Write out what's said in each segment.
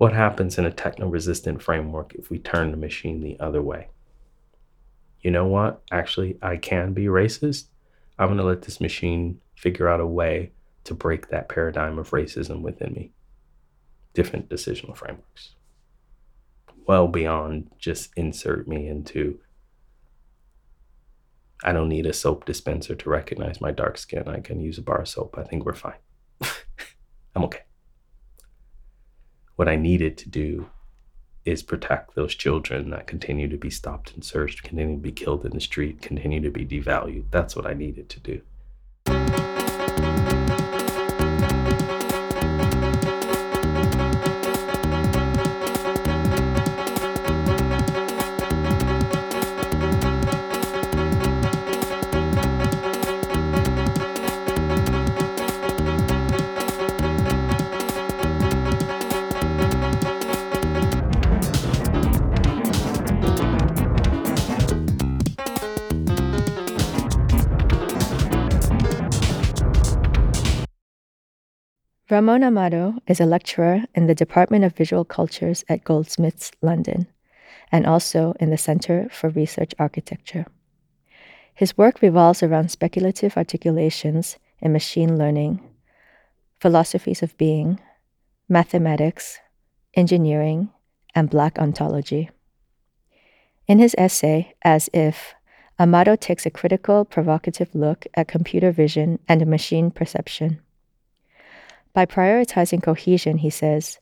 What happens in a techno resistant framework if we turn the machine the other way? You know what? Actually, I can be racist. I'm going to let this machine figure out a way to break that paradigm of racism within me. Different decisional frameworks. Well beyond just insert me into I don't need a soap dispenser to recognize my dark skin. I can use a bar of soap. I think we're fine. I'm okay. What I needed to do is protect those children that continue to be stopped and searched, continue to be killed in the street, continue to be devalued. That's what I needed to do. Ramon Amaro is a lecturer in the Department of Visual Cultures at Goldsmiths, London, and also in the Center for Research Architecture. His work revolves around speculative articulations in machine learning, philosophies of being, mathematics, engineering, and Black ontology. In his essay, As If, Amaro takes a critical, provocative look at computer vision and machine perception. By prioritizing cohesion, he says,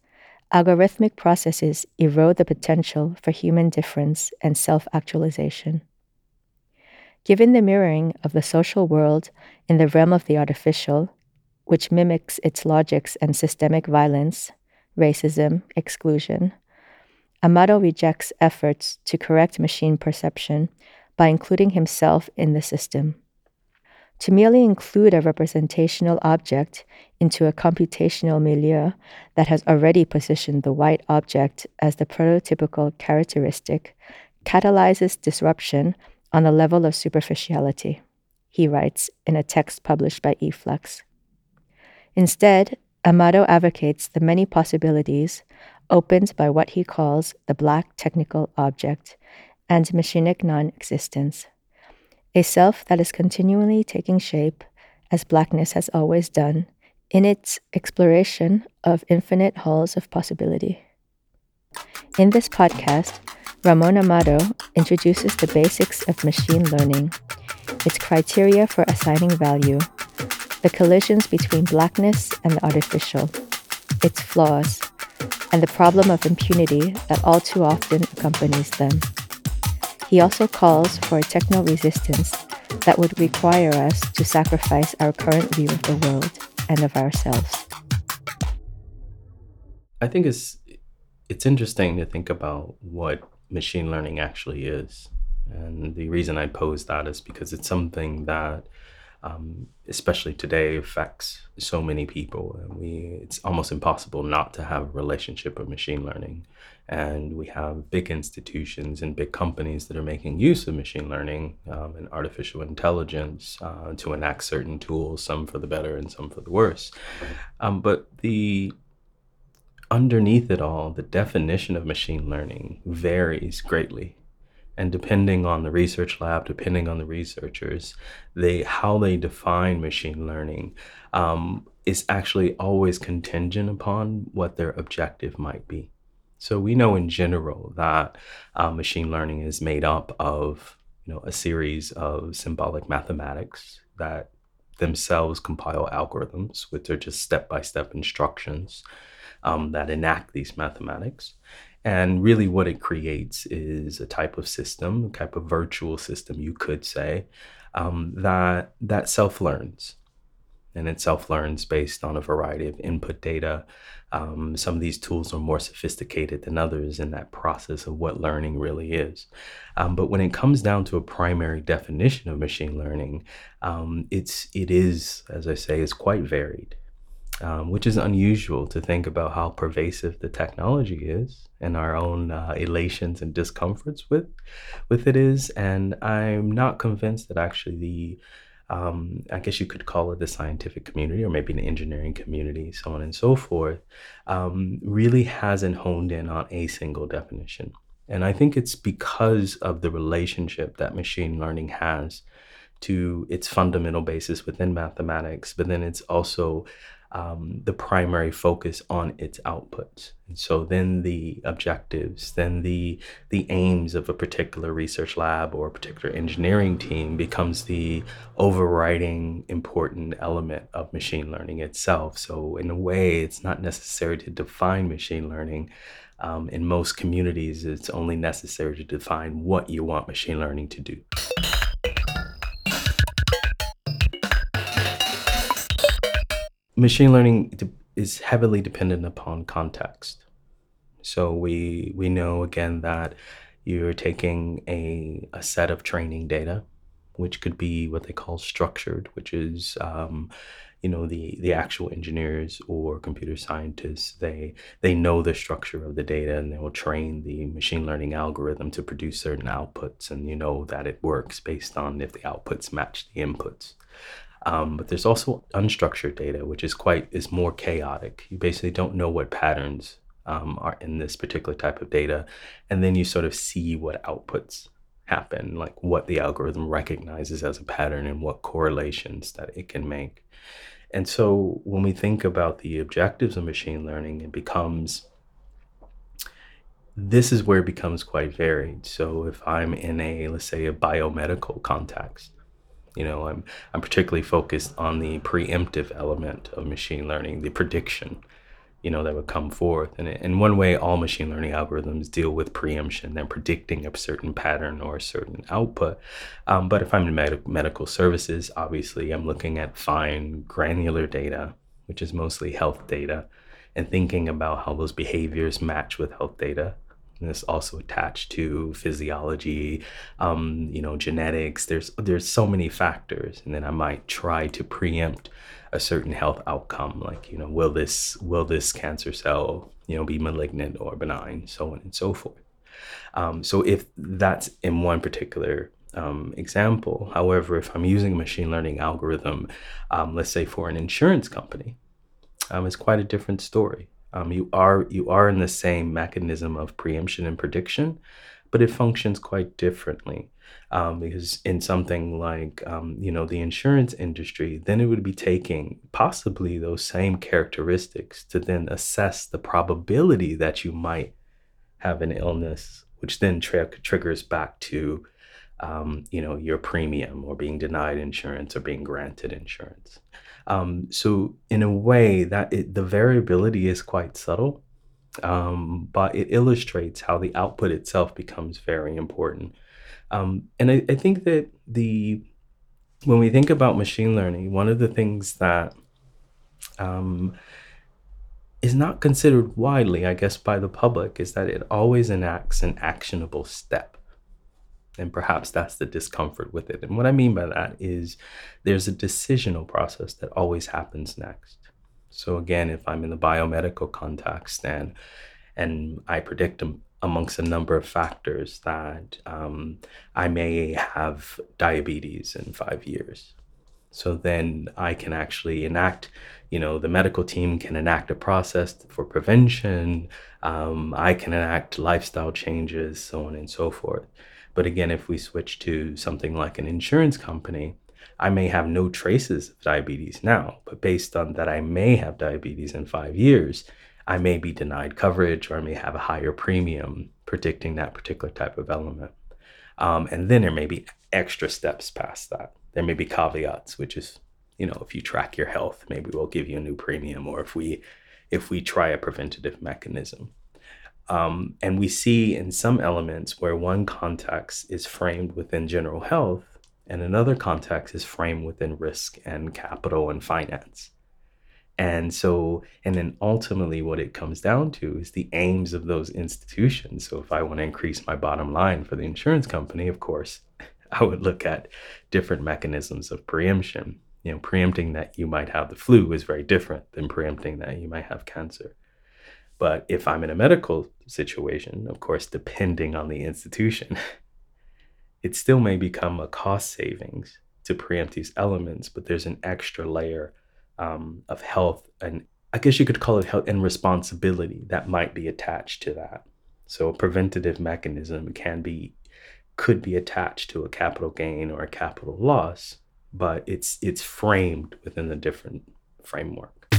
algorithmic processes erode the potential for human difference and self actualization. Given the mirroring of the social world in the realm of the artificial, which mimics its logics and systemic violence, racism, exclusion, Amaro rejects efforts to correct machine perception by including himself in the system. To merely include a representational object into a computational milieu that has already positioned the white object as the prototypical characteristic catalyzes disruption on the level of superficiality, he writes in a text published by eFlux. Instead, Amaro advocates the many possibilities opened by what he calls the black technical object and machinic non existence a self that is continually taking shape, as blackness has always done, in its exploration of infinite halls of possibility. In this podcast, Ramon Amaro introduces the basics of machine learning, its criteria for assigning value, the collisions between blackness and the artificial, its flaws, and the problem of impunity that all too often accompanies them. He also calls for a techno resistance that would require us to sacrifice our current view of the world and of ourselves. I think it's it's interesting to think about what machine learning actually is. And the reason I pose that is because it's something that um, especially today, affects so many people. And we, it's almost impossible not to have a relationship with machine learning. And we have big institutions and big companies that are making use of machine learning um, and artificial intelligence uh, to enact certain tools, some for the better and some for the worse. Um, but the underneath it all, the definition of machine learning varies greatly and depending on the research lab depending on the researchers they how they define machine learning um, is actually always contingent upon what their objective might be so we know in general that uh, machine learning is made up of you know a series of symbolic mathematics that themselves compile algorithms which are just step-by-step instructions um, that enact these mathematics. And really, what it creates is a type of system, a type of virtual system, you could say, um, that that self learns, and it self learns based on a variety of input data. Um, some of these tools are more sophisticated than others in that process of what learning really is. Um, but when it comes down to a primary definition of machine learning, um, it's it is, as I say, is quite varied um, which is unusual to think about how pervasive the technology is and our own uh, elations and discomforts with with it is. And I'm not convinced that actually the um, I guess you could call it the scientific community or maybe an engineering community, so on and so forth, um, really hasn't honed in on a single definition. And I think it's because of the relationship that machine learning has to its fundamental basis within mathematics, but then it's also um, the primary focus on its outputs. And so then the objectives, then the the aims of a particular research lab or a particular engineering team becomes the overriding important element of machine learning itself. So in a way, it's not necessary to define machine learning. Um, in most communities, it's only necessary to define what you want machine learning to do. Machine learning is heavily dependent upon context. So we we know again that you're taking a, a set of training data, which could be what they call structured, which is um, you know the the actual engineers or computer scientists they they know the structure of the data and they will train the machine learning algorithm to produce certain outputs and you know that it works based on if the outputs match the inputs um, but there's also unstructured data, which is quite is more chaotic. You basically don't know what patterns um, are in this particular type of data, and then you sort of see what outputs happen, like what the algorithm recognizes as a pattern and what correlations that it can make. And so when we think about the objectives of machine learning, it becomes this is where it becomes quite varied. So if I'm in a, let's say, a biomedical context, you know, I'm I'm particularly focused on the preemptive element of machine learning, the prediction, you know, that would come forth. And in one way, all machine learning algorithms deal with preemption. They're predicting a certain pattern or a certain output. Um, but if I'm in med- medical services, obviously, I'm looking at fine granular data, which is mostly health data, and thinking about how those behaviors match with health data it's also attached to physiology, um, you know, genetics. There's there's so many factors, and then I might try to preempt a certain health outcome, like you know, will this will this cancer cell you know be malignant or benign, so on and so forth. Um, so if that's in one particular um, example, however, if I'm using a machine learning algorithm, um, let's say for an insurance company, um, it's quite a different story. Um, you are you are in the same mechanism of preemption and prediction, but it functions quite differently. Um, because in something like um, you know the insurance industry, then it would be taking possibly those same characteristics to then assess the probability that you might have an illness, which then tra- triggers back to um, you know your premium or being denied insurance or being granted insurance. Um, so in a way, that it, the variability is quite subtle, um, but it illustrates how the output itself becomes very important. Um, and I, I think that the when we think about machine learning, one of the things that um, is not considered widely, I guess, by the public is that it always enacts an actionable step. And perhaps that's the discomfort with it. And what I mean by that is there's a decisional process that always happens next. So again, if I'm in the biomedical context and and I predict amongst a number of factors that um, I may have diabetes in five years. So then I can actually enact, you know, the medical team can enact a process for prevention. Um, I can enact lifestyle changes, so on and so forth. But again, if we switch to something like an insurance company, I may have no traces of diabetes now, but based on that I may have diabetes in five years, I may be denied coverage or I may have a higher premium predicting that particular type of element. Um, and then there may be extra steps past that. There may be caveats, which is, you know, if you track your health, maybe we'll give you a new premium, or if we if we try a preventative mechanism. Um, and we see in some elements where one context is framed within general health and another context is framed within risk and capital and finance. And so, and then ultimately, what it comes down to is the aims of those institutions. So, if I want to increase my bottom line for the insurance company, of course, I would look at different mechanisms of preemption. You know, preempting that you might have the flu is very different than preempting that you might have cancer. But if I'm in a medical situation, of course, depending on the institution, it still may become a cost savings to preempt these elements, but there's an extra layer um, of health and I guess you could call it health and responsibility that might be attached to that. So a preventative mechanism can be could be attached to a capital gain or a capital loss, but it's it's framed within a different framework.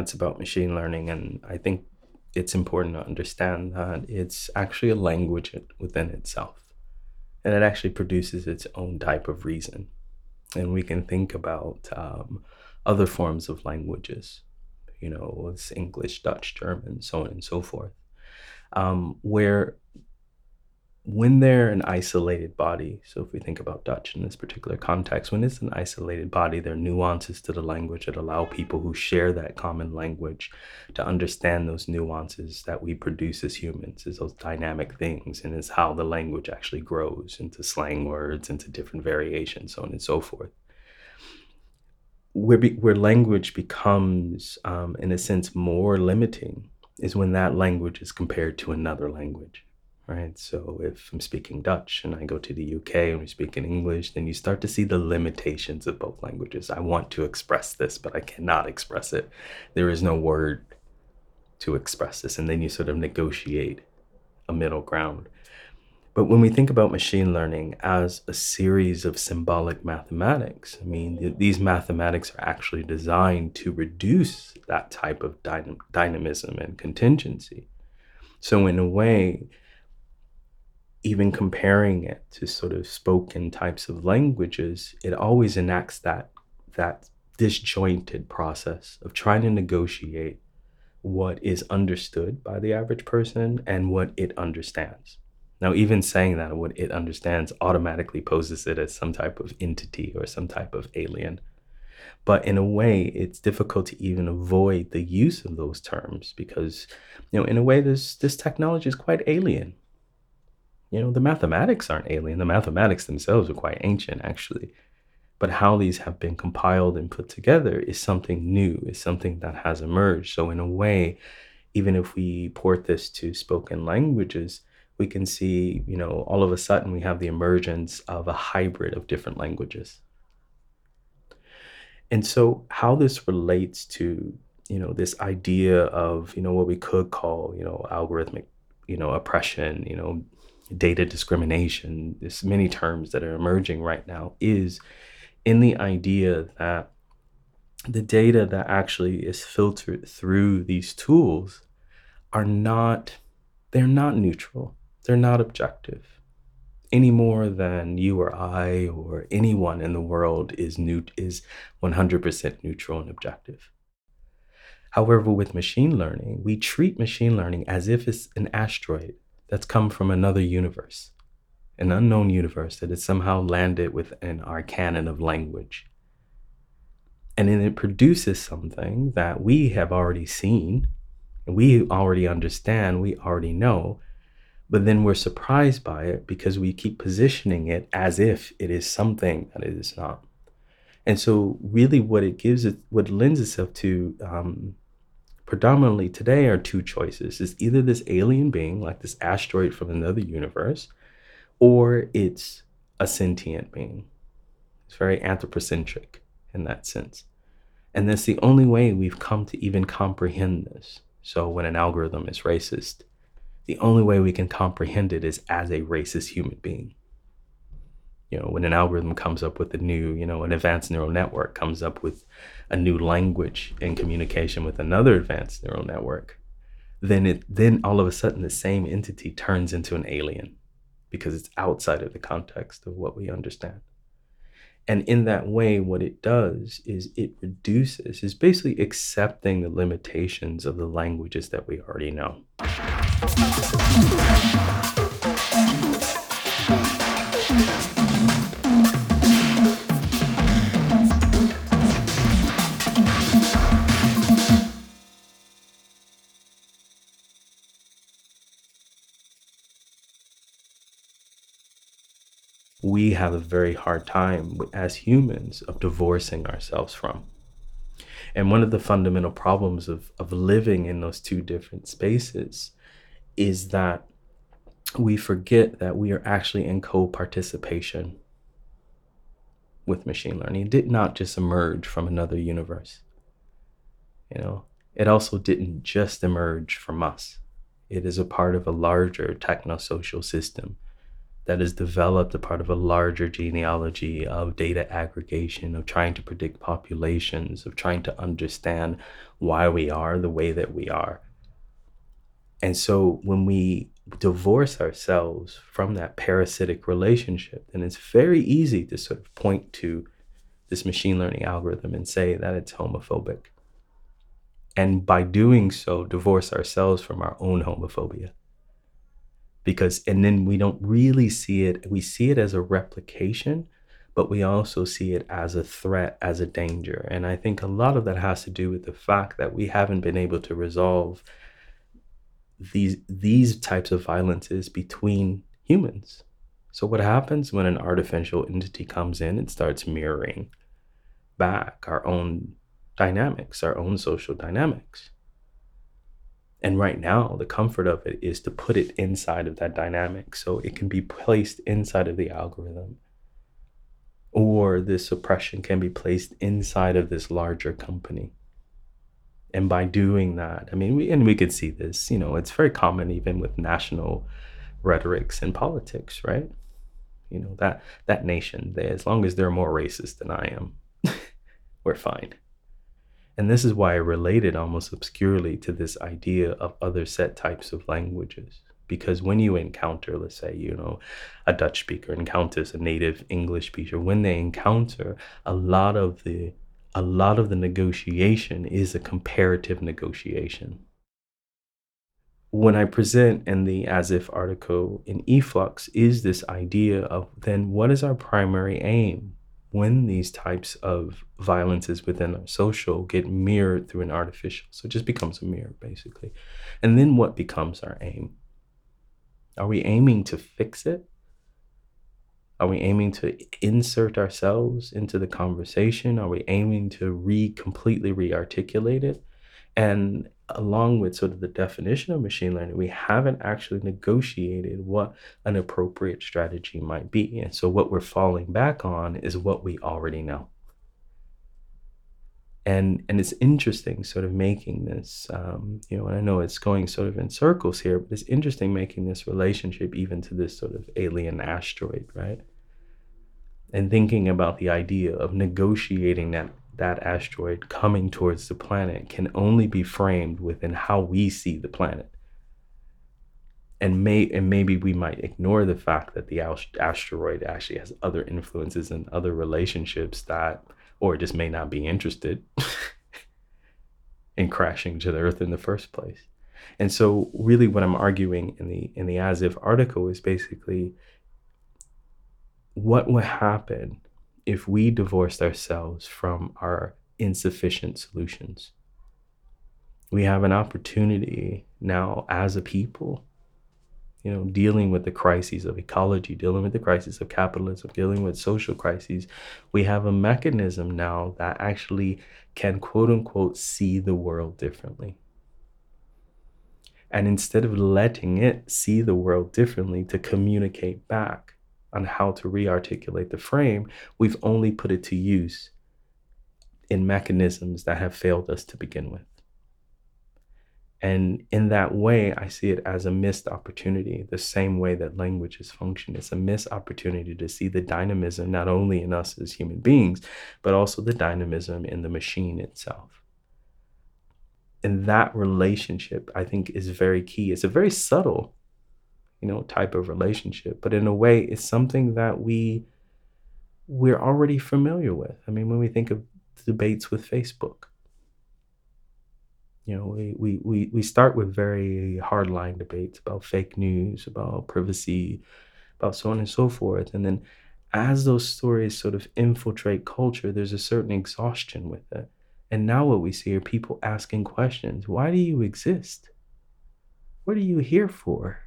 Elements about machine learning, and I think it's important to understand that it's actually a language within itself. And it actually produces its own type of reason. And we can think about um, other forms of languages, you know, it's English, Dutch, German, so on and so forth, um, where when they're an isolated body, so if we think about Dutch in this particular context, when it's an isolated body, there are nuances to the language that allow people who share that common language to understand those nuances that we produce as humans, as those dynamic things, and is how the language actually grows into slang words, into different variations, so on and so forth. Where, be, where language becomes, um, in a sense, more limiting is when that language is compared to another language right? So if I'm speaking Dutch and I go to the UK and we speak in English, then you start to see the limitations of both languages. I want to express this, but I cannot express it. There is no word to express this. And then you sort of negotiate a middle ground. But when we think about machine learning as a series of symbolic mathematics, I mean, th- these mathematics are actually designed to reduce that type of dynam- dynamism and contingency. So, in a way, even comparing it to sort of spoken types of languages, it always enacts that that disjointed process of trying to negotiate what is understood by the average person and what it understands. Now, even saying that what it understands automatically poses it as some type of entity or some type of alien. But in a way, it's difficult to even avoid the use of those terms because, you know, in a way, this this technology is quite alien you know, the mathematics aren't alien. The mathematics themselves are quite ancient, actually. But how these have been compiled and put together is something new, is something that has emerged. So, in a way, even if we port this to spoken languages, we can see, you know, all of a sudden we have the emergence of a hybrid of different languages. And so, how this relates to, you know, this idea of, you know, what we could call, you know, algorithmic, you know, oppression, you know, data discrimination, there's many terms that are emerging right now, is in the idea that the data that actually is filtered through these tools are not they're not neutral. They're not objective any more than you or i or anyone in the world is new is 100% neutral and objective. However with machine learning we treat machine learning as if it's an asteroid that's come from another universe, an unknown universe that has somehow landed within our canon of language. And then it produces something that we have already seen, we already understand, we already know, but then we're surprised by it because we keep positioning it as if it is something that it is not. And so, really, what it gives it, what lends itself to um, predominantly today are two choices. It's either this alien being like this asteroid from another universe or it's a sentient being. It's very anthropocentric in that sense. And that's the only way we've come to even comprehend this. So when an algorithm is racist the only way we can comprehend it is as a racist human being you know when an algorithm comes up with a new you know an advanced neural network comes up with a new language in communication with another advanced neural network then it then all of a sudden the same entity turns into an alien because it's outside of the context of what we understand And in that way, what it does is it reduces, is basically accepting the limitations of the languages that we already know. We have a very hard time as humans of divorcing ourselves from. And one of the fundamental problems of, of living in those two different spaces is that we forget that we are actually in co participation with machine learning. It did not just emerge from another universe. You know, it also didn't just emerge from us. It is a part of a larger techno-social system that is developed a part of a larger genealogy of data aggregation, of trying to predict populations, of trying to understand why we are the way that we are. And so when we divorce ourselves from that parasitic relationship, then it's very easy to sort of point to this machine learning algorithm and say that it's homophobic. And by doing so, divorce ourselves from our own homophobia because and then we don't really see it we see it as a replication but we also see it as a threat as a danger. And i think a lot of that has to do with the fact that we haven't been able to resolve these these types of violences between humans. So what happens when an artificial entity comes in and starts mirroring back our own dynamics our own social dynamics and right now, the comfort of it is to put it inside of that dynamic so it can be placed inside of the algorithm. Or this suppression can be placed inside of this larger company. And by doing that, I mean, we, and we could see this, you know, it's very common even with national rhetorics and politics, right? You know, that, that nation, they, as long as they're more racist than I am, we're fine. And this is why I related almost obscurely to this idea of other set types of languages. Because when you encounter, let's say, you know, a Dutch speaker encounters a native English speaker, when they encounter a lot of the a lot of the negotiation is a comparative negotiation. When I present in the as if article in eFlux is this idea of then what is our primary aim? When these types of violences within our social get mirrored through an artificial. So it just becomes a mirror, basically. And then what becomes our aim? Are we aiming to fix it? Are we aiming to insert ourselves into the conversation? Are we aiming to re completely re-articulate it? And along with sort of the definition of machine learning, we haven't actually negotiated what an appropriate strategy might be. And so what we're falling back on is what we already know. And, and it's interesting sort of making this, um, you know, and I know it's going sort of in circles here, but it's interesting making this relationship even to this sort of alien asteroid, right? And thinking about the idea of negotiating that that asteroid coming towards the planet can only be framed within how we see the planet. And may and maybe we might ignore the fact that the asteroid actually has other influences and other relationships that, or just may not be interested in crashing to the Earth in the first place. And so, really, what I'm arguing in the in the as if article is basically what would happen if we divorced ourselves from our insufficient solutions. We have an opportunity now as a people, you know, dealing with the crises of ecology, dealing with the crisis of capitalism, dealing with social crises. We have a mechanism now that actually can, quote unquote, see the world differently. And instead of letting it see the world differently to communicate back, on how to re-articulate the frame, we've only put it to use in mechanisms that have failed us to begin with. And in that way, I see it as a missed opportunity, the same way that languages function. It's a missed opportunity to see the dynamism not only in us as human beings, but also the dynamism in the machine itself. And that relationship, I think, is very key. It's a very subtle you know, type of relationship. But in a way, it's something that we we're already familiar with. I mean, when we think of debates with Facebook, you know, we, we, we, we start with very hardline debates about fake news, about privacy, about so on and so forth. And then as those stories sort of infiltrate culture, there's a certain exhaustion with it. And now what we see are people asking questions. Why do you exist? What are you here for?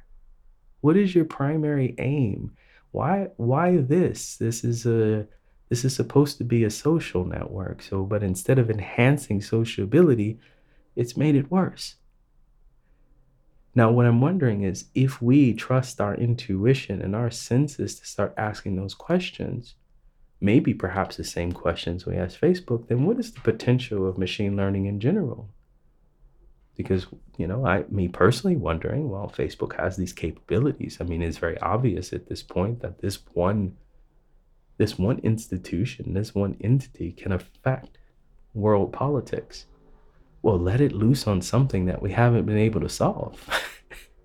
What is your primary aim? Why why this? This is a this is supposed to be a social network. So but instead of enhancing sociability, it's made it worse. Now, what I'm wondering is if we trust our intuition and our senses to start asking those questions, maybe perhaps the same questions we ask Facebook, then what is the potential of machine learning in general? Because, you know, I, me personally wondering, well, Facebook has these capabilities. I mean, it's very obvious at this point that this one, this one institution, this one entity can affect world politics well, let it loose on something that we haven't been able to solve.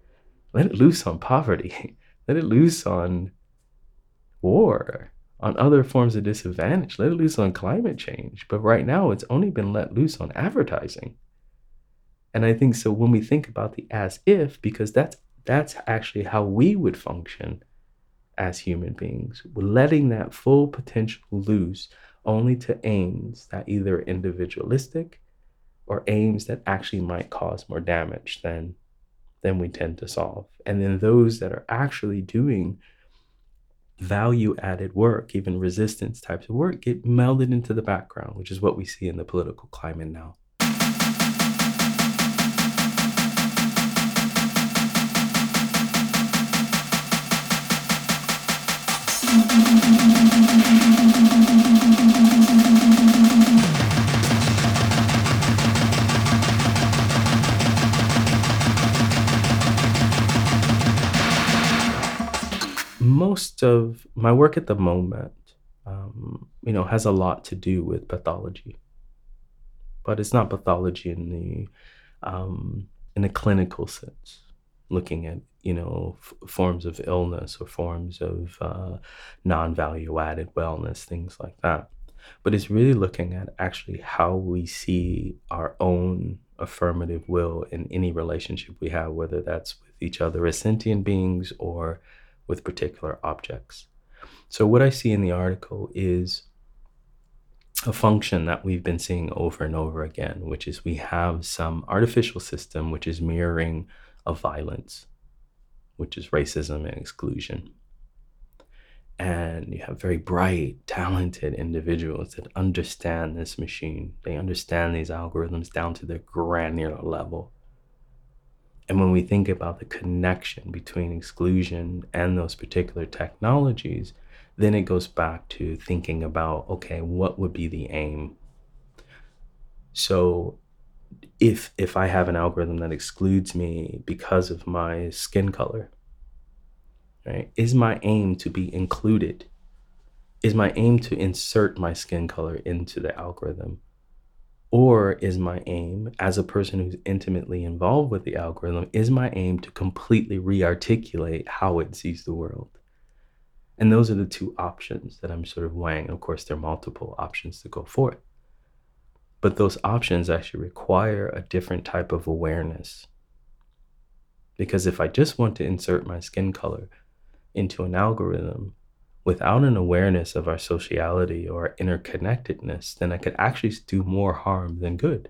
let it loose on poverty. Let it loose on war, on other forms of disadvantage. Let it loose on climate change. But right now, it's only been let loose on advertising. And I think so when we think about the as if, because that's that's actually how we would function as human beings, We're letting that full potential loose only to aims that either individualistic or aims that actually might cause more damage than than we tend to solve. And then those that are actually doing value added work, even resistance types of work, get melded into the background, which is what we see in the political climate now. Most of my work at the moment, um, you know, has a lot to do with pathology, but it's not pathology in the um, in a clinical sense, looking at you know f- forms of illness or forms of uh, non-value added wellness, things like that. But it's really looking at actually how we see our own affirmative will in any relationship we have, whether that's with each other as sentient beings or with particular objects. So, what I see in the article is a function that we've been seeing over and over again, which is we have some artificial system which is mirroring a violence, which is racism and exclusion. And you have very bright, talented individuals that understand this machine. They understand these algorithms down to the granular level. And when we think about the connection between exclusion and those particular technologies, then it goes back to thinking about okay, what would be the aim? So if if I have an algorithm that excludes me because of my skin color, right? Is my aim to be included? Is my aim to insert my skin color into the algorithm? Or is my aim, as a person who's intimately involved with the algorithm, is my aim to completely re articulate how it sees the world? And those are the two options that I'm sort of weighing. Of course, there are multiple options to go for it. But those options actually require a different type of awareness. Because if I just want to insert my skin color into an algorithm, without an awareness of our sociality or interconnectedness, then I could actually do more harm than good.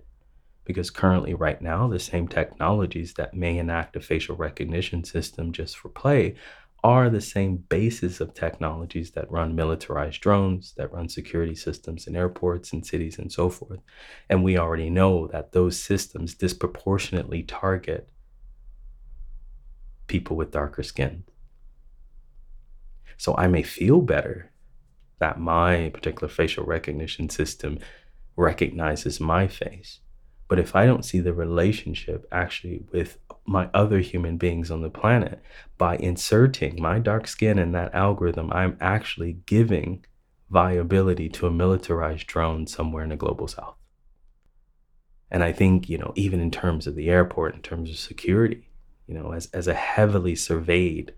Because currently, right now, the same technologies that may enact a facial recognition system just for play are the same basis of technologies that run militarized drones, that run security systems in airports and cities and so forth. And we already know that those systems disproportionately target people with darker skin. So I may feel better that my particular facial recognition system recognizes my face. But if I don't see the relationship actually with my other human beings on the planet, by inserting my dark skin in that algorithm, I'm actually giving viability to a militarized drone somewhere in the global south. And I think, you know, even in terms of the airport, in terms of security, you know, as, as a heavily surveyed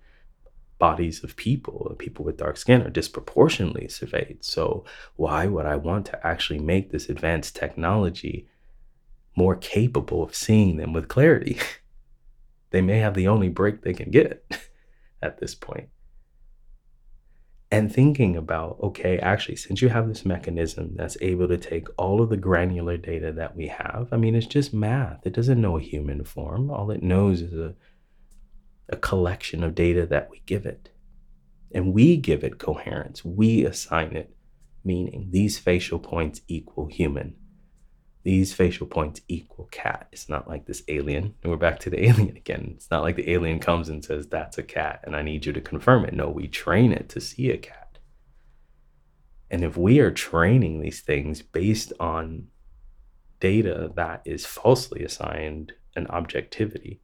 bodies of people, people with dark skin, are disproportionately surveyed. So, why would I want to actually make this advanced technology more capable of seeing them with clarity? they may have the only break they can get at this point. and thinking about okay actually since you have this mechanism that's able to take all of the granular data that we have i mean it's just math. It doesn't know a human form. All it knows is a, a collection of data that we give it. And we give it coherence. We assign it meaning. These facial points equal human these facial points equal cat. It's not like this alien. And we're back to the alien again. It's not like the alien comes and says, that's a cat, and I need you to confirm it. No, we train it to see a cat. And if we are training these things based on data that is falsely assigned an objectivity,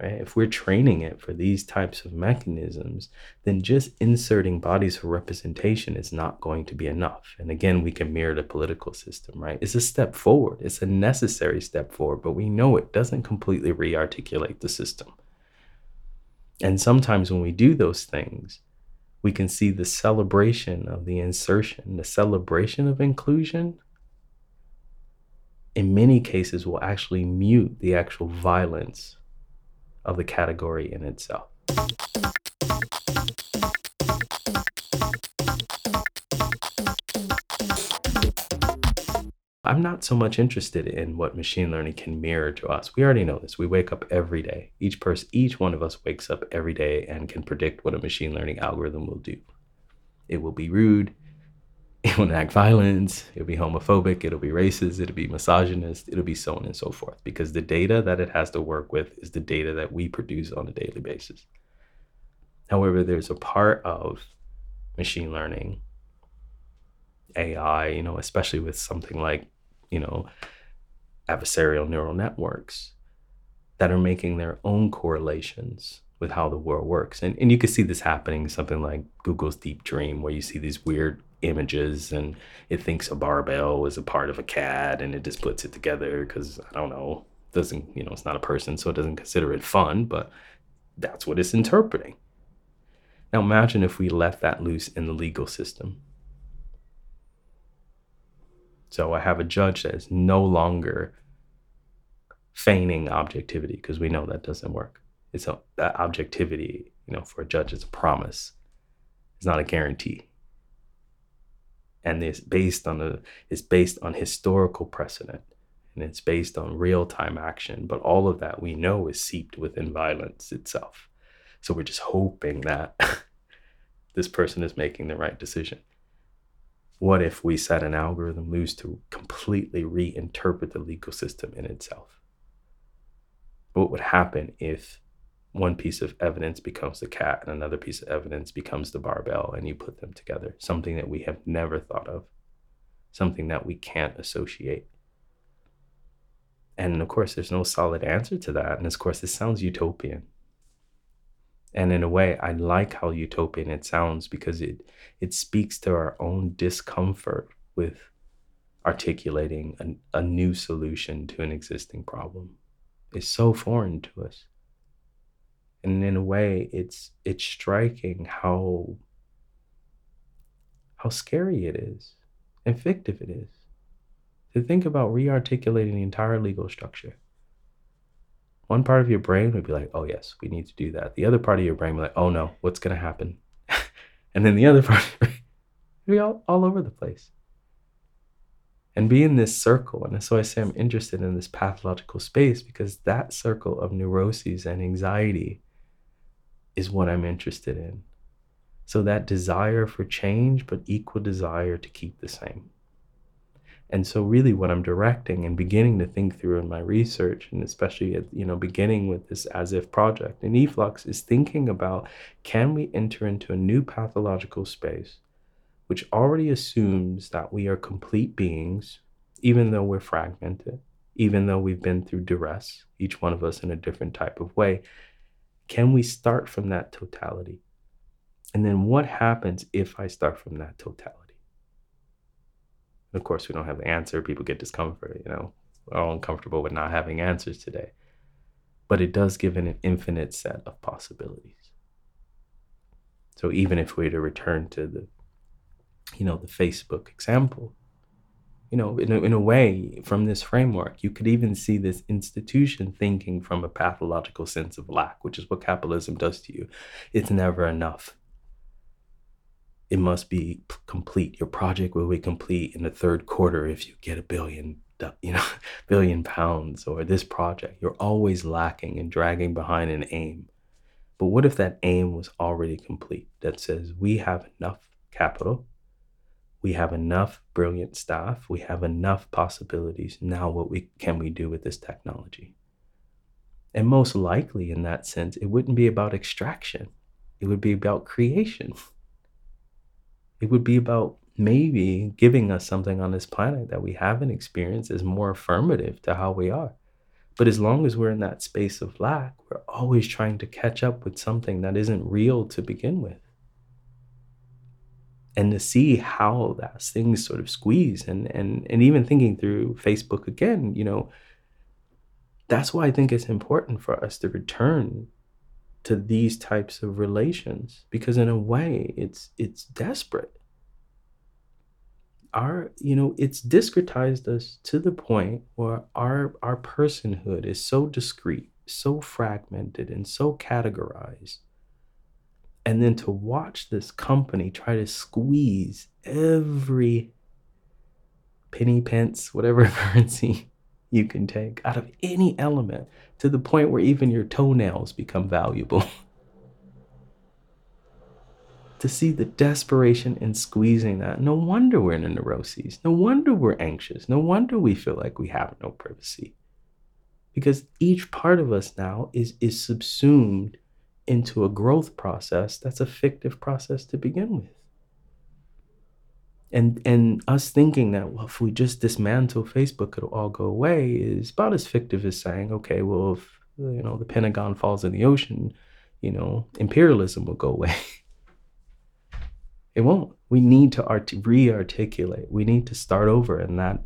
Right? If we're training it for these types of mechanisms, then just inserting bodies for representation is not going to be enough. And again, we can mirror the political system, right? It's a step forward, it's a necessary step forward, but we know it doesn't completely re articulate the system. And sometimes when we do those things, we can see the celebration of the insertion, the celebration of inclusion, in many cases will actually mute the actual violence of the category in itself. I'm not so much interested in what machine learning can mirror to us. We already know this. We wake up every day. Each person, each one of us wakes up every day and can predict what a machine learning algorithm will do. It will be rude it will enact violence, it'll be homophobic, it'll be racist, it'll be misogynist, it'll be so on and so forth. Because the data that it has to work with is the data that we produce on a daily basis. However, there's a part of machine learning, AI, you know, especially with something like, you know, adversarial neural networks that are making their own correlations with how the world works. And, and you can see this happening, something like Google's Deep Dream, where you see these weird images and it thinks a barbell is a part of a cat and it just puts it together because I don't know, doesn't, you know, it's not a person, so it doesn't consider it fun, but that's what it's interpreting. Now imagine if we let that loose in the legal system. So I have a judge that is no longer feigning objectivity because we know that doesn't work. It's a, that objectivity, you know, for a judge is a promise. It's not a guarantee. And it's based on the it's based on historical precedent. And it's based on real-time action. But all of that we know is seeped within violence itself. So we're just hoping that this person is making the right decision. What if we set an algorithm loose to completely reinterpret the legal system in itself? What would happen if one piece of evidence becomes the cat and another piece of evidence becomes the barbell and you put them together. Something that we have never thought of. Something that we can't associate. And of course there's no solid answer to that. And of course this sounds utopian. And in a way i like how utopian it sounds because it it speaks to our own discomfort with articulating a, a new solution to an existing problem. It's so foreign to us and in a way it's it's striking how how scary it is and fictive it is to think about re-articulating the entire legal structure. One part of your brain would be like oh yes we need to do that. The other part of your brain would be like oh no what's going to happen? And then the other part would be all, all over the place. And be in this circle and so i say i'm interested in this pathological space because that circle of neuroses and anxiety is what I'm interested in. So that desire for change, but equal desire to keep the same. And so really what I'm directing and beginning to think through in my research, and especially at, you know, beginning with this as if project in eFlux is thinking about can we enter into a new pathological space which already assumes that we are complete beings, even though we're fragmented, even though we've been through duress, each one of us in a different type of way, can we start from that totality? And then what happens if I start from that totality? of course, we don't have the answer. People get discomfort, you know, we're all uncomfortable with not having answers today. But it does give an infinite set of possibilities. So even if we were to return to the, you know, the Facebook example, you know, in a, in a way, from this framework, you could even see this institution thinking from a pathological sense of lack, which is what capitalism does to you. It's never enough. It must be complete. Your project will be complete in the third quarter if you get a billion, you know, billion pounds. Or this project, you're always lacking and dragging behind an aim. But what if that aim was already complete? That says we have enough capital we have enough brilliant staff. We have enough possibilities. Now what we can we do with this technology? And most likely in that sense it wouldn't be about extraction. It would be about creation. It would be about maybe giving us something on this planet that we haven't experienced as more affirmative to how we are. But as long as we're in that space of lack we're always trying to catch up with something that isn't real to begin with and to see how that things sort of squeeze and and and even thinking through Facebook again, you know, that's why I think it's important for us to return to these types of relations because in a way it's it's desperate. Our, you know, it's discretized us to the point where our our personhood is so discrete, so fragmented, and so categorized and then to watch this company try to squeeze every penny, pence, whatever currency you can take out of any element to the point where even your toenails become valuable. to see the desperation in squeezing that, no wonder we're in a neuroses. No wonder we're anxious. No wonder we feel like we have no privacy. Because each part of us now is, is subsumed into a growth process that's a fictive process to begin with. And and us thinking that well, if we just dismantle Facebook, it'll all go away is about as fictive as saying, okay, well, if you know the Pentagon falls in the ocean, you know, imperialism will go away. it won't. We need to art- re-articulate. We need to start over in that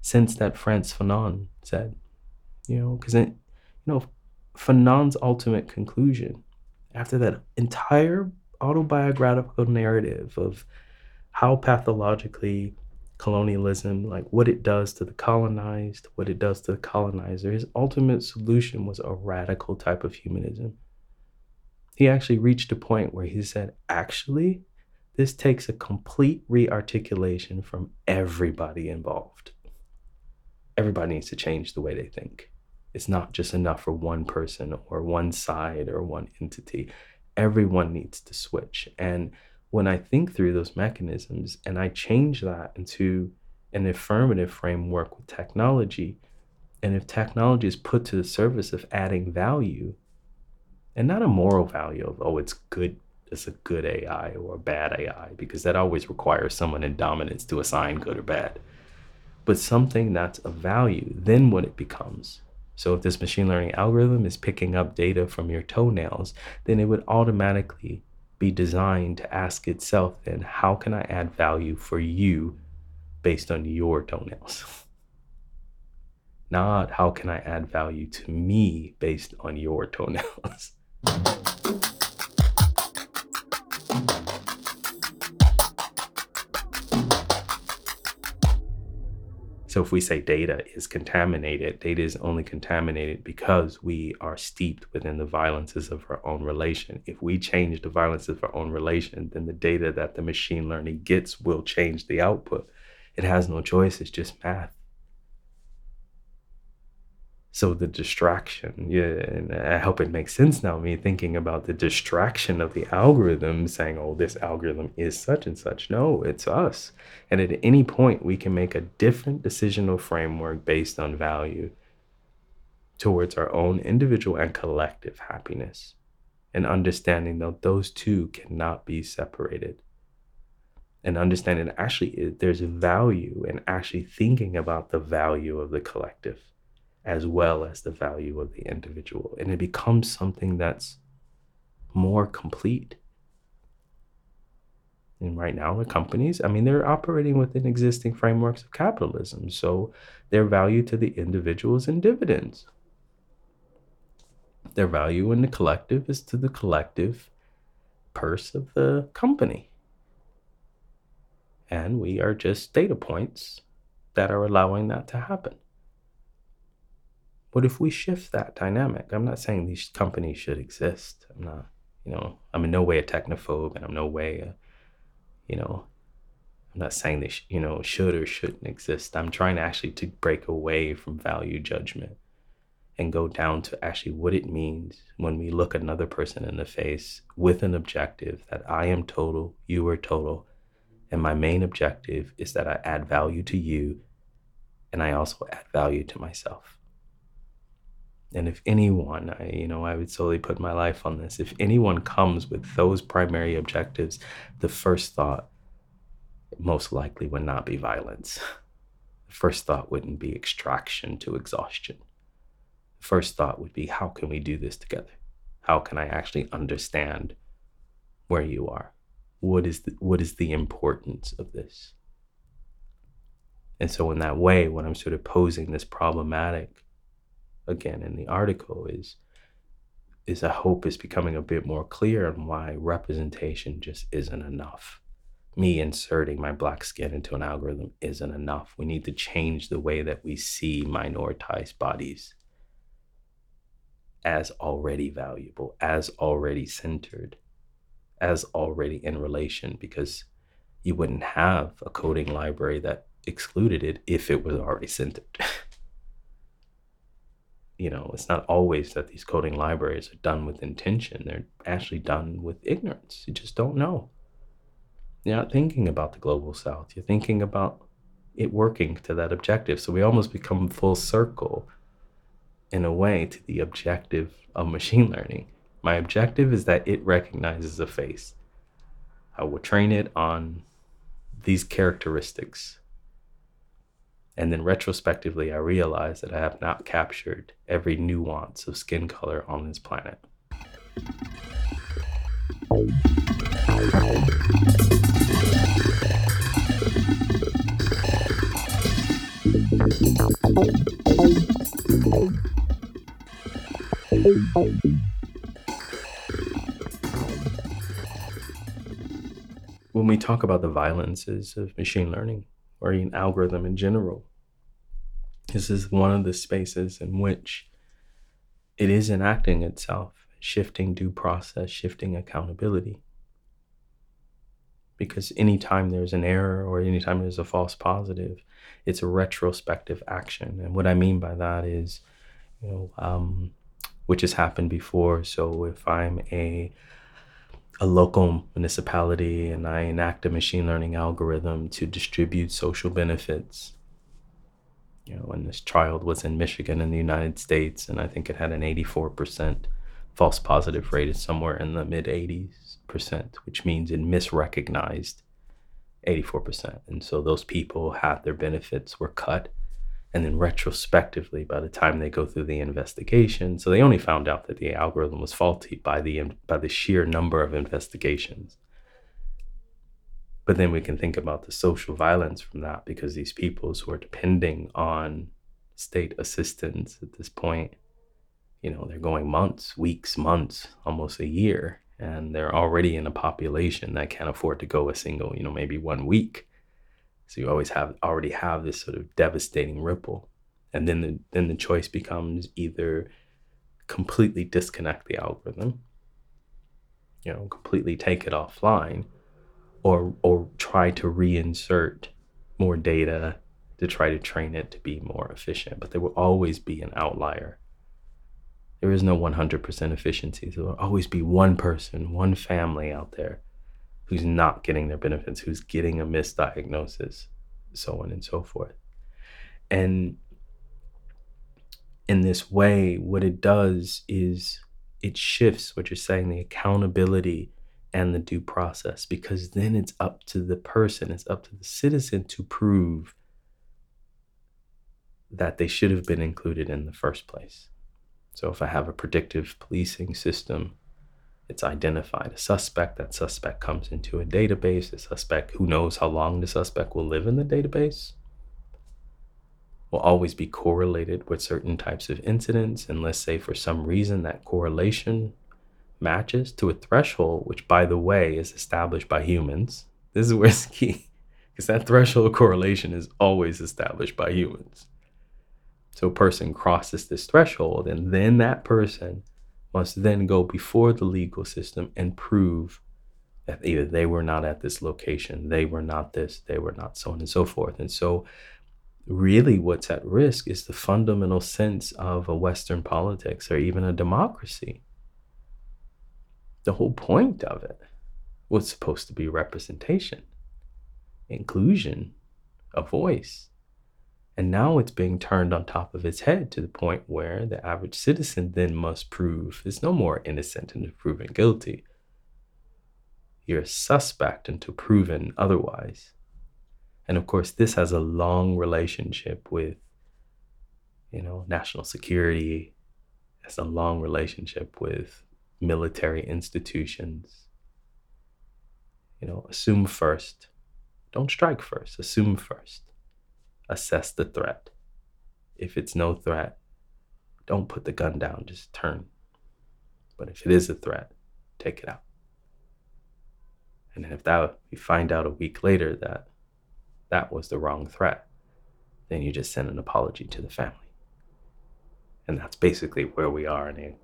sense that Frantz Fanon said, you know, because you know, Fanon's ultimate conclusion after that entire autobiographical narrative of how pathologically colonialism, like what it does to the colonized, what it does to the colonizer, his ultimate solution was a radical type of humanism. He actually reached a point where he said, actually, this takes a complete rearticulation from everybody involved. Everybody needs to change the way they think. It's not just enough for one person or one side or one entity. Everyone needs to switch. And when I think through those mechanisms and I change that into an affirmative framework with technology, and if technology is put to the service of adding value, and not a moral value of, oh, it's good, it's a good AI or a bad AI, because that always requires someone in dominance to assign good or bad, but something that's of value, then what it becomes so if this machine learning algorithm is picking up data from your toenails, then it would automatically be designed to ask itself then, how can I add value for you based on your toenails? Not how can I add value to me based on your toenails? So if we say data is contaminated, data is only contaminated because we are steeped within the violences of our own relation. If we change the violence of our own relation, then the data that the machine learning gets will change the output. It has no choice, it's just math so the distraction yeah and uh, i hope it makes sense now me thinking about the distraction of the algorithm saying oh this algorithm is such and such. No it's us. And at any point we can make a different decisional framework based on value towards our own individual and collective happiness and understanding that those two cannot be separated. And understanding actually there's value in actually thinking about the value of the collective as well as the value of the individual. And it becomes something that's more complete. And right now, the companies, I mean, they're operating within existing frameworks of capitalism. So their value to the individual is in dividends. Their value in the collective is to the collective purse of the company. And we are just data points that are allowing that to happen. What if we shift that dynamic? I'm not saying these companies should exist. I'm not, you know, I'm in no way a technophobe and I'm no way a, you know, I'm not saying they, sh- you know, should or shouldn't exist. I'm trying to actually to break away from value judgment and go down to actually what it means when we look another person in the face with an objective that I am total, you are total, and my main objective is that I add value to you and I also add value to myself. And if anyone, I, you know, I would solely put my life on this. If anyone comes with those primary objectives, the first thought most likely would not be violence. The first thought wouldn't be extraction to exhaustion The first thought would be how can we do this together? How can I actually understand where you are? What is the, what is the importance of this? And so, in that way, when I'm sort of posing this problematic again in the article is is I hope is becoming a bit more clear on why representation just isn't enough. Me inserting my black skin into an algorithm isn't enough. We need to change the way that we see minoritized bodies as already valuable, as already centered, as already in relation, because you wouldn't have a coding library that excluded it if it was already centered. you know, it's not always that these coding libraries are done with intention. They're actually done with ignorance. You just don't know. You're not thinking about the global south. You're thinking about it working to that objective. So we almost become full circle in a way to the objective of machine learning. My objective is that it recognizes a face. I will train it on these characteristics. And then retrospectively, I realize that I have not captured every nuance of skin color on this planet. When we talk about the violences of machine learning or an algorithm in general, this is one of the spaces in which it is enacting itself, shifting due process, shifting accountability. Because anytime there's an error or anytime there's a false positive, it's a retrospective action. And what I mean by that is, you know, um, which has happened before. So if I'm a a local municipality and I enact a machine learning algorithm to distribute social benefits, you know, when this child was in Michigan in the United States, and I think it had an 84% false positive rate, is somewhere in the mid 80s percent, which means it misrecognized 84%. And so those people had their benefits were cut and then retrospectively by the time they go through the investigation so they only found out that the algorithm was faulty by the by the sheer number of investigations. But then we can think about the social violence from that because these peoples who are depending on state assistance at this point you know they're going months weeks months almost a year and they're already in a population that can't afford to go a single you know maybe one week so you always have already have this sort of devastating ripple. And then the then the choice becomes either completely disconnect the algorithm, you know, completely take it offline, or or try to reinsert more data to try to train it to be more efficient. But there will always be an outlier. There is no 100% efficiency. There will always be one person, one family out there who's not getting their benefits, who's getting a misdiagnosis, so on and so forth. And in this way, what it does is it shifts what you're saying, the accountability and the due process, because then it's up to the person, it's up to the citizen to prove that they should have been included in the first place. So if I have a predictive policing system it's identified a suspect. That suspect comes into a database. The suspect, who knows how long the suspect will live in the database, will always be correlated with certain types of incidents. And let's say for some reason that correlation matches to a threshold, which, by the way, is established by humans. This is where it's key, because that threshold correlation is always established by humans. So a person crosses this threshold, and then that person must then go before the legal system and prove that either they were not at this location, they were not this, they were not so on and so forth. And so, really, what's at risk is the fundamental sense of a Western politics or even a democracy. The whole point of it was supposed to be representation, inclusion, a voice. And now it's being turned on top of its head to the point where the average citizen then must prove is no more innocent and proven guilty. You're a suspect until proven otherwise. And of course, this has a long relationship with, you know, national security. Has a long relationship with military institutions. You know, assume first. Don't strike first. Assume first assess the threat. If it's no threat, don't put the gun down, just turn. But if it is a threat, take it out. And then if that you find out a week later that that was the wrong threat, then you just send an apology to the family. And that's basically where we are in a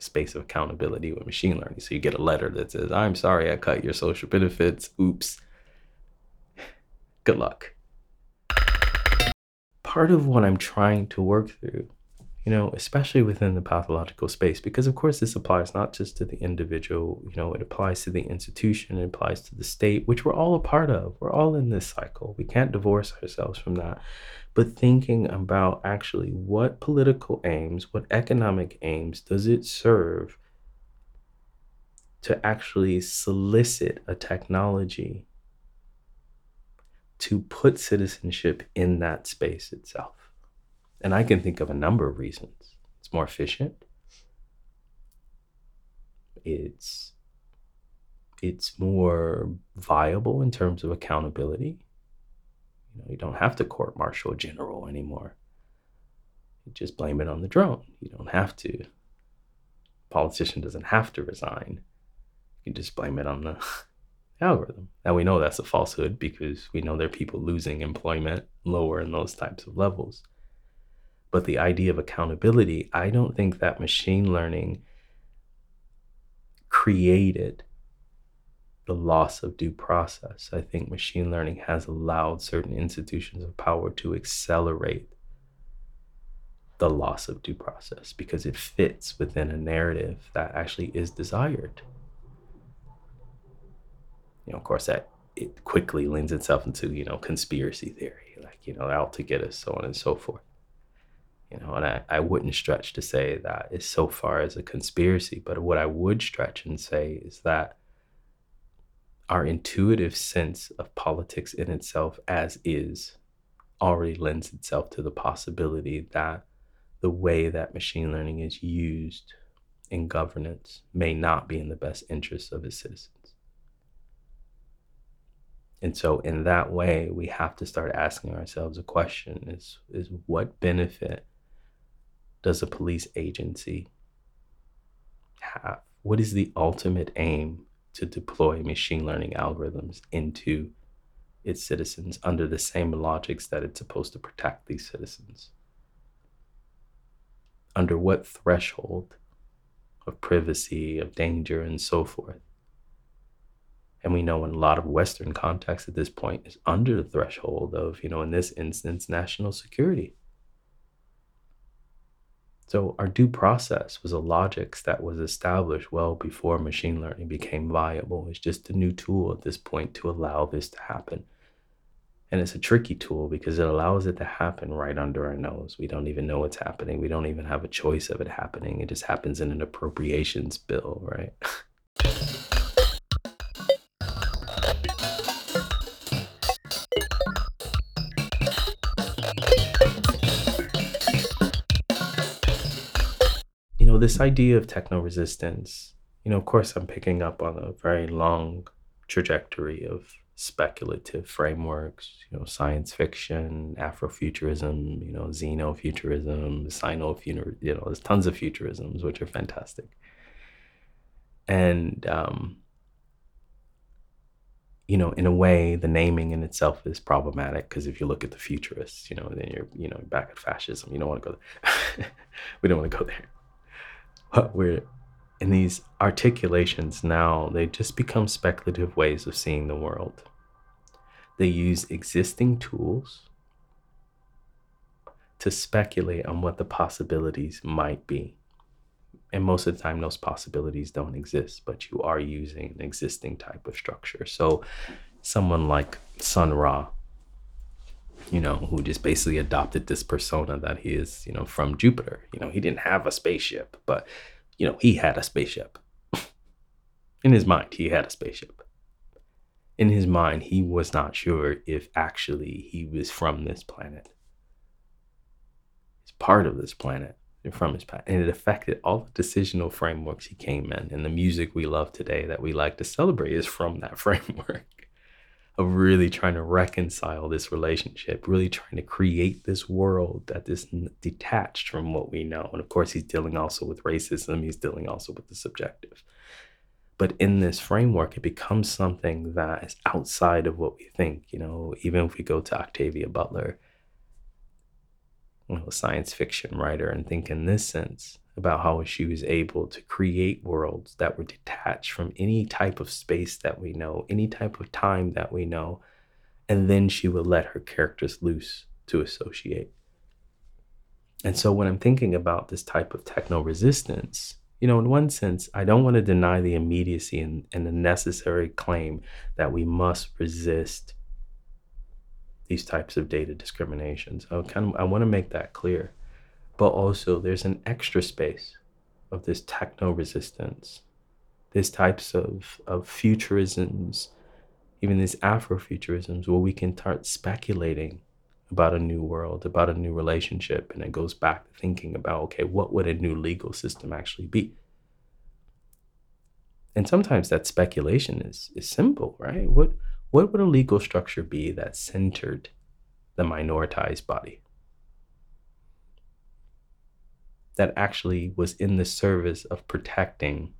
space of accountability with machine learning. So you get a letter that says, I'm sorry I cut your social benefits. Oops. Good luck part of what I'm trying to work through, you know, especially within the pathological space, because of course this applies not just to the individual, you know, it applies to the institution, it applies to the state, which we're all a part of. We're all in this cycle. We can't divorce ourselves from that. But thinking about actually what political aims, what economic aims does it serve to actually solicit a technology to put citizenship in that space itself. And I can think of a number of reasons. It's more efficient. It's it's more viable in terms of accountability. You know, you don't have to court martial a general anymore. You just blame it on the drone. You don't have to. Politician doesn't have to resign. You can just blame it on the algorithm. Now we know that's a falsehood because we know there are people losing employment lower in those types of levels. But the idea of accountability, I don't think that machine learning created the loss of due process. I think machine learning has allowed certain institutions of power to accelerate the loss of due process because it fits within a narrative that actually is desired you know, of course, that it quickly lends itself into you know conspiracy theory, like you know, out to get us, so on and so forth. You know, and I, I wouldn't stretch to say that it's so far as a conspiracy, but what I would stretch and say is that our intuitive sense of politics in itself as is already lends itself to the possibility that the way that machine learning is used in governance may not be in the best interest of its citizens. And so in that way, we have to start asking ourselves a question is is what benefit does a police agency have? What is the ultimate aim to deploy machine learning algorithms into its citizens under the same logics that it's supposed to protect these citizens? Under what threshold of privacy, of danger, and so forth? And we know in a lot of western contexts at this point is under the threshold of you know in this instance national security so our due process was a logics that was established well before machine learning became viable it's just a new tool at this point to allow this to happen and it's a tricky tool because it allows it to happen right under our nose. We don't even know what's happening. We don't even have a choice of it happening. It just happens in an appropriations bill, right? this idea of techno resistance, you know, of course, I'm picking up on a very long trajectory of speculative frameworks, you know, science fiction, Afrofuturism, you know, xenofuturism, sino you know, there's tons of futurisms which are fantastic. and um, you know, in a way, the naming in itself is problematic because if you look at the futurists, you know, then you're, you know, back at fascism. You don't want to go there. we don't want to go there. But we're in these articulations now, they just become speculative ways of seeing the world. They use existing tools to speculate on what the possibilities might be. And most of the time, those possibilities don't exist, but you are using an existing type of structure. So, someone like Sun Ra, you know, who just basically adopted this persona that he is, you know, from Jupiter. You know, he didn't have a spaceship, but, you know, he had a spaceship. In his mind, he had a spaceship. In his mind, he was not sure if actually he was from this planet. He's part of this planet from his past. And it affected all the decisional frameworks he came in. And the music we love today that we like to celebrate is from that framework of really trying to reconcile this relationship, really trying to create this world that is detached from what we know. And of course, he's dealing also with racism, he's dealing also with the subjective. But in this framework, it becomes something that is outside of what we think. You know, even if we go to Octavia Butler, you know, a science fiction writer, and think in this sense about how she was able to create worlds that were detached from any type of space that we know, any type of time that we know, and then she would let her characters loose to associate. And so when I'm thinking about this type of techno resistance, you know, in one sense, I don't want to deny the immediacy and, and the necessary claim that we must resist these types of data discriminations. I kind of I want to make that clear but also there's an extra space of this techno resistance, these types of, of futurisms, even these Afrofuturisms, where we can start speculating about a new world, about a new relationship. And it goes back to thinking about okay, what would a new legal system actually be? And sometimes that speculation is, is simple, right? What, what would a legal structure be that centered the minoritized body? that actually was in the service of protecting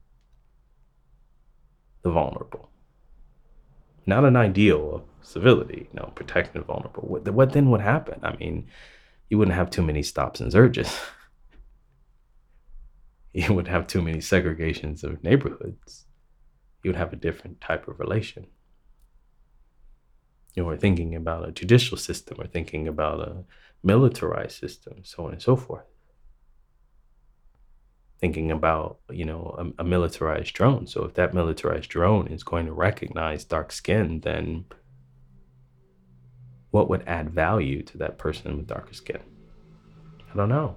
the vulnerable. Not an ideal of civility, you know, protecting the vulnerable. What, what then would happen? I mean, you wouldn't have too many stops and surges. you wouldn't have too many segregations of neighborhoods. You would have a different type of relation. Know, we're thinking about a judicial system, we're thinking about a militarized system, so on and so forth. Thinking about you know a, a, militarized drone so if that militarized drone is going to recognize dark skin then what would add value to that person with darker skin? I don't know.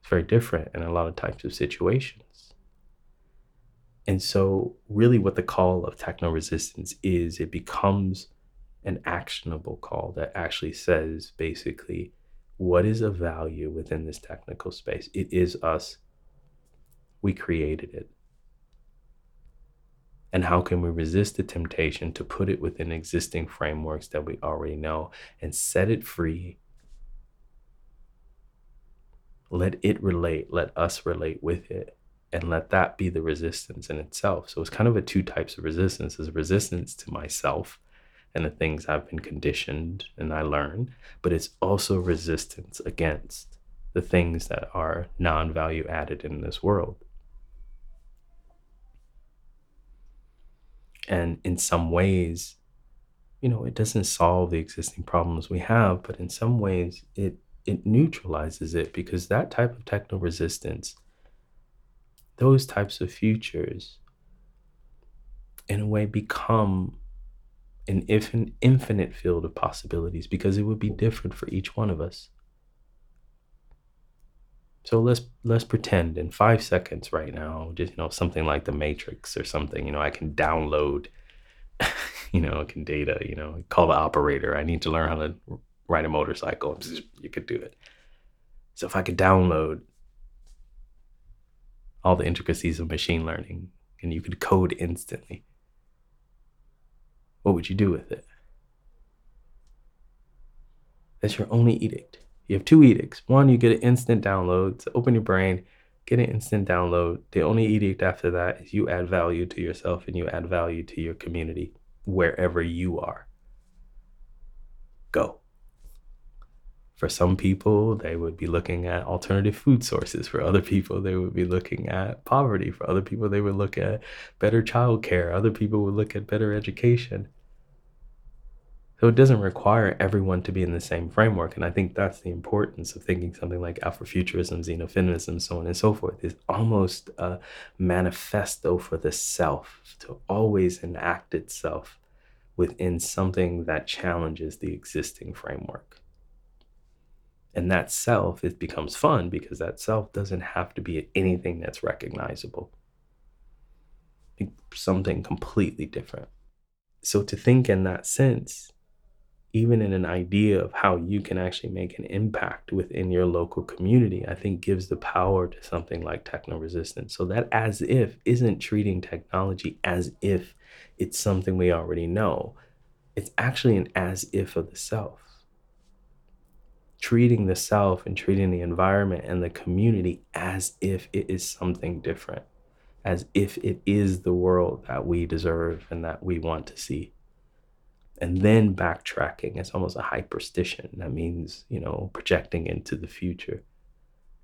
It's very different in a lot of types of situations and so really what the call of techno resistance is it becomes an actionable call that actually says basically what is of value within this technical space? It is us. We created it. And how can we resist the temptation to put it within existing frameworks that we already know and set it free? Let it relate, let us relate with it, and let that be the resistance in itself. So it's kind of a two types of resistance. There's resistance to myself and the things I've been conditioned and I learn, but it's also resistance against the things that are non value added in this world. And in some ways, you know, it doesn't solve the existing problems we have, but in some ways it it neutralizes it because that type of techno resistance, those types of futures, in a way become an infinite field of possibilities because it would be different for each one of us. So let's let's pretend in five seconds right now, just you know, something like the Matrix or something. You know, I can download, you know, i can data. You know, call the operator. I need to learn how to ride a motorcycle. You could do it. So if I could download all the intricacies of machine learning, and you could code instantly, what would you do with it? That's your only edict. You have two edicts. One, you get an instant download to open your brain, get an instant download. The only edict after that is you add value to yourself and you add value to your community wherever you are. Go. For some people, they would be looking at alternative food sources. For other people, they would be looking at poverty. For other people, they would look at better childcare. Other people would look at better education. So it doesn't require everyone to be in the same framework. And I think that's the importance of thinking something like Afrofuturism, xenofeminism, so on and so forth, is almost a manifesto for the self to always enact itself within something that challenges the existing framework. And that self, it becomes fun because that self doesn't have to be anything that's recognizable. Something completely different. So to think in that sense even in an idea of how you can actually make an impact within your local community, I think gives the power to something like techno resistance. So that as if isn't treating technology as if it's something we already know. It's actually an as if of the self. Treating the self and treating the environment and the community as if it is something different, as if it is the world that we deserve and that we want to see and then backtracking. It's almost a hyperstition. That means, you know, projecting into the future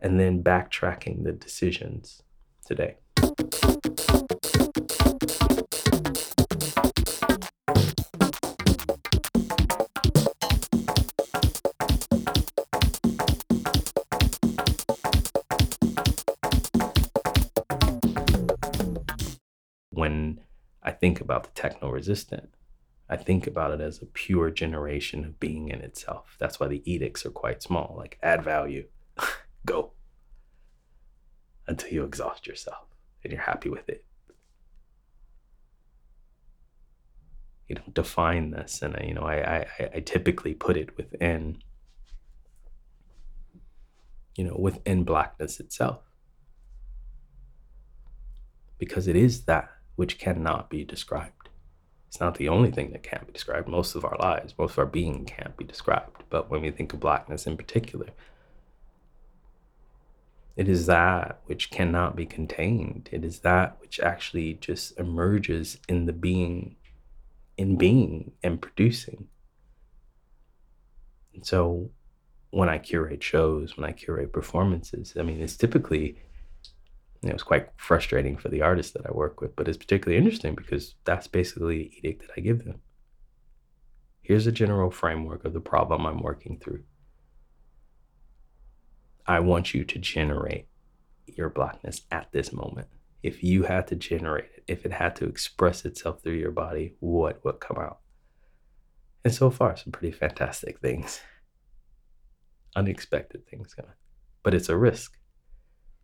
and then backtracking the decisions today. Think about the techno resistant, I think about it as a pure generation of being in itself. That's why the edicts are quite small, like add value, go until you exhaust yourself and you're happy with it. You don't define this, and I, you know, I, I, I typically put it within, you know, within blackness itself, because it is that which cannot be described. It's not the only thing that can't be described. Most of our lives, most of our being can't be described. But when we think of blackness in particular, it is that which cannot be contained. It is that which actually just emerges in the being, in being and producing. And so when I curate shows, when I curate performances, I mean, it's typically it was quite frustrating for the artists that I work with, but it's particularly interesting because that's basically the edict that I give them. Here's a general framework of the problem I'm working through. I want you to generate your blackness at this moment. If you had to generate it, if it had to express itself through your body, what would come out? And so far, some pretty fantastic things, unexpected things, but it's a risk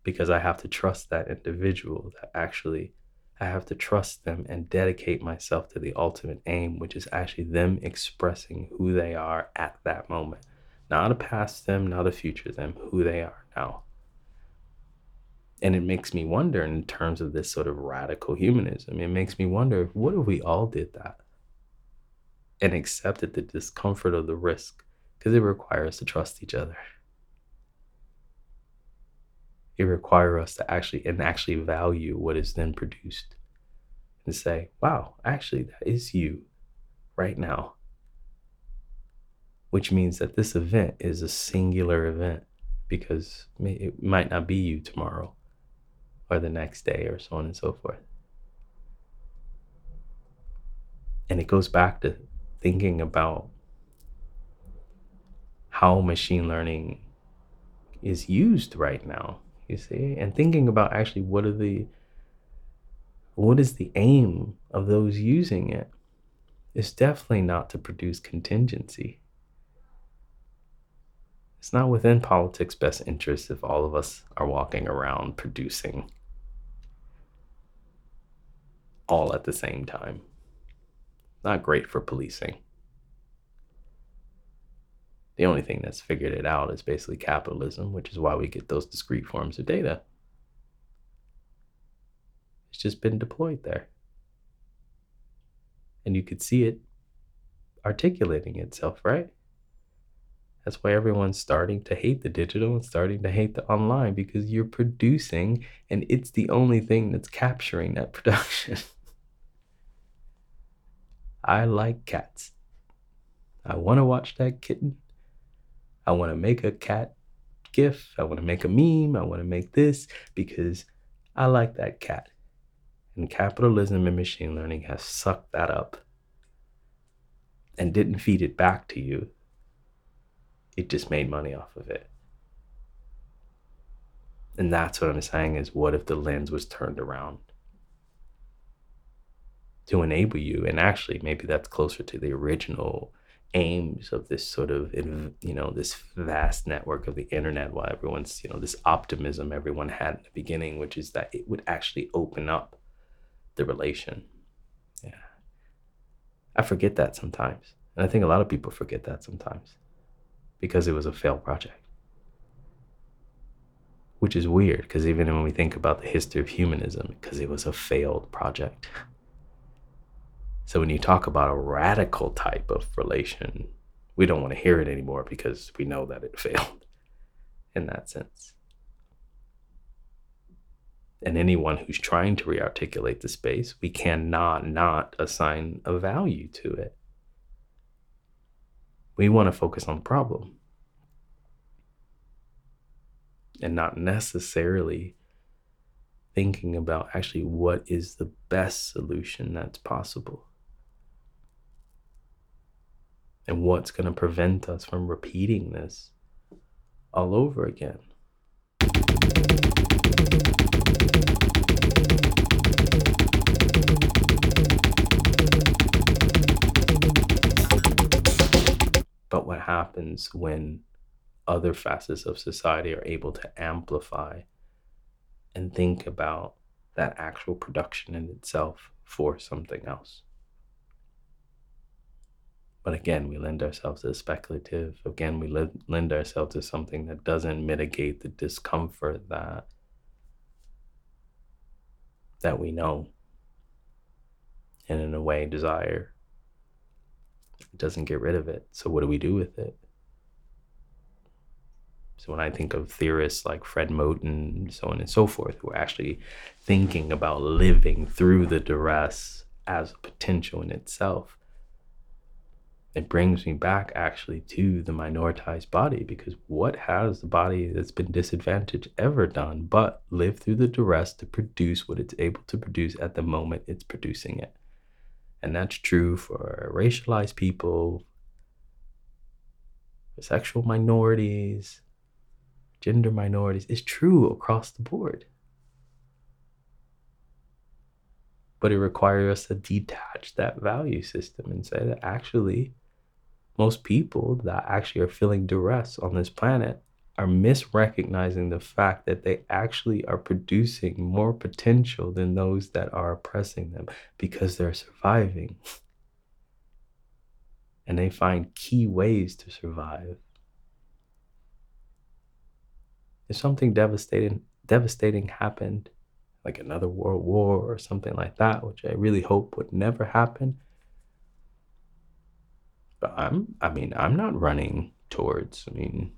because I have to trust that individual that actually I have to trust them and dedicate myself to the ultimate aim, which is actually them expressing who they are at that moment. Not a past them, not a future them, who they are now. And it makes me wonder in terms of this sort of radical humanism, it makes me wonder what if we all did that and accepted the discomfort of the risk? Because it requires us to trust each other it require us to actually and actually value what is then produced and say, wow, actually, that is you right now. Which means that this event is a singular event because it might not be you tomorrow or the next day or so on and so forth. And it goes back to thinking about how machine learning is used right now you see, and thinking about actually what are the what is the aim of those using it it is definitely not to produce contingency. It's not within politics' best interest if all of us are walking around producing all at the same time. Not great for policing. The only thing that's figured it out is basically capitalism, which is why we get those discrete forms of data. It's just been deployed there. And you could see it articulating itself, right? That's why everyone's starting to hate the digital and starting to hate the online because you're producing and it's the only thing that's capturing that production. I like cats. I want to watch that kitten. I want to make a cat gif. I want to make a meme. I want to make this because I like that cat. And capitalism and machine learning has sucked that up and didn't feed it back to you. It just made money off of it. And that's what I'm saying is what if the lens was turned around to enable you? And actually, maybe that's closer to the original aims of this sort of you know this vast network of the internet while everyone's you know this optimism everyone had in the beginning which is that it would actually open up the relation. Yeah. I forget that sometimes. And i think a lot of people forget that sometimes because it was a failed project. Which is weird because even when we think about the history of humanism because it was a failed project so when you talk about a radical type of relation, we don't want to hear it anymore because we know that it failed in that sense. And anyone who's trying to rearticulate the space, we cannot not assign a value to it. We want to focus on the problem and not necessarily thinking about actually what is the best solution that's possible and what's going to prevent us from repeating this all over again. But what happens when other facets of society are able to amplify and think about that actual production in itself for something else? But again, we lend ourselves to the speculative. Again, we lend ourselves to something that doesn't mitigate the discomfort that that we know and in a way desire. Doesn't get rid of it. So what do we do with it? So when I think of theorists like Fred Moten, so on and so forth, who are actually thinking about living through the duress as a potential in itself, it brings me back actually to the minoritized body because what has the body that's been disadvantaged ever done but live through the duress to produce what it's able to produce at the moment it's producing it? And that's true for racialized people, for sexual minorities, gender minorities. It's true across the board. But it requires us to detach that value system and say that actually most people that actually are feeling duress on this planet are misrecognizing the fact that they actually are producing more potential than those that are oppressing them because they're surviving. and they find key ways to survive. If something devastating devastating happened, like another world war or something like that, which I really hope would never happen, I'm, I mean, I'm not running towards, I mean,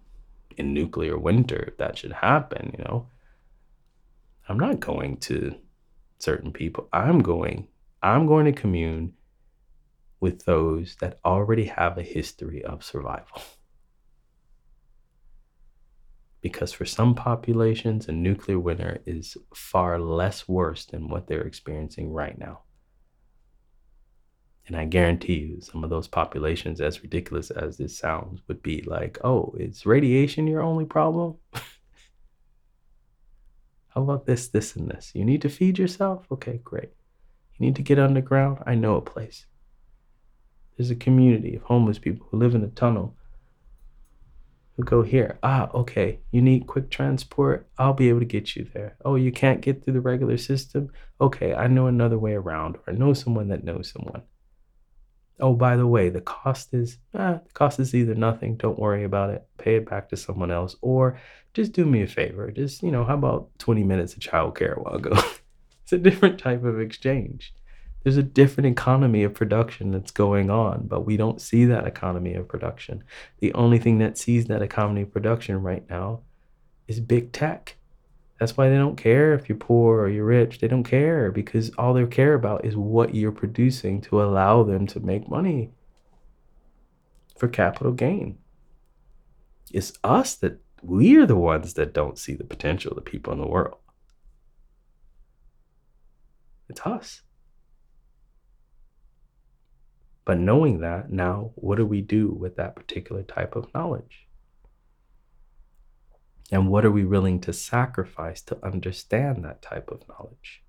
in nuclear winter, if that should happen, you know, I'm not going to certain people. I'm going, I'm going to commune with those that already have a history of survival. Because for some populations, a nuclear winter is far less worse than what they're experiencing right now. And I guarantee you, some of those populations, as ridiculous as this sounds, would be like, oh, it's radiation your only problem? How about this, this, and this? You need to feed yourself? Okay, great. You need to get underground? I know a place. There's a community of homeless people who live in a tunnel who go here. Ah, okay. You need quick transport? I'll be able to get you there. Oh, you can't get through the regular system? Okay, I know another way around, or I know someone that knows someone. Oh, by the way, the cost is eh, the cost is either nothing, don't worry about it, pay it back to someone else, or just do me a favor. Just, you know, how about 20 minutes of childcare while I go? it's a different type of exchange There's a different economy of production that's going on, but we don't see that economy of production. The only thing that sees that economy of production right now is big tech. That's why they don't care if you're poor or you're rich. They don't care because all they care about is what you're producing to allow them to make money for capital gain. It's us that we're the ones that don't see the potential of the people in the world. It's us. But knowing that, now what do we do with that particular type of knowledge? And what are we willing to sacrifice to understand that type of knowledge?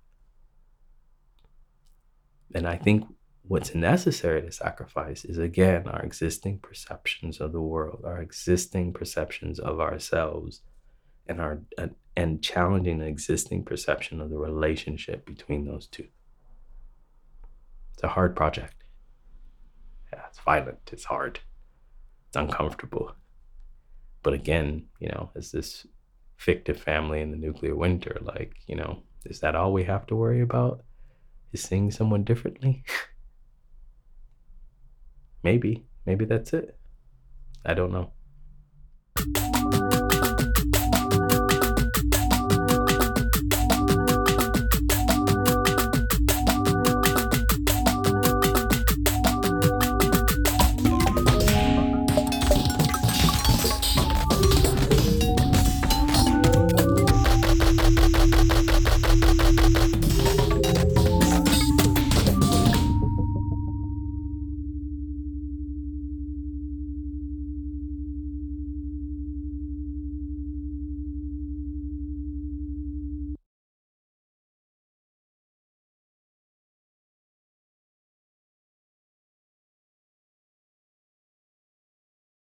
And I think what's necessary to sacrifice is again our existing perceptions of the world, our existing perceptions of ourselves, and our and challenging the existing perception of the relationship between those two. It's a hard project. Yeah, it's violent, it's hard, it's uncomfortable. But again, you know, as this fictive family in the nuclear winter, like, you know, is that all we have to worry about? Is seeing someone differently? maybe, maybe that's it. I don't know.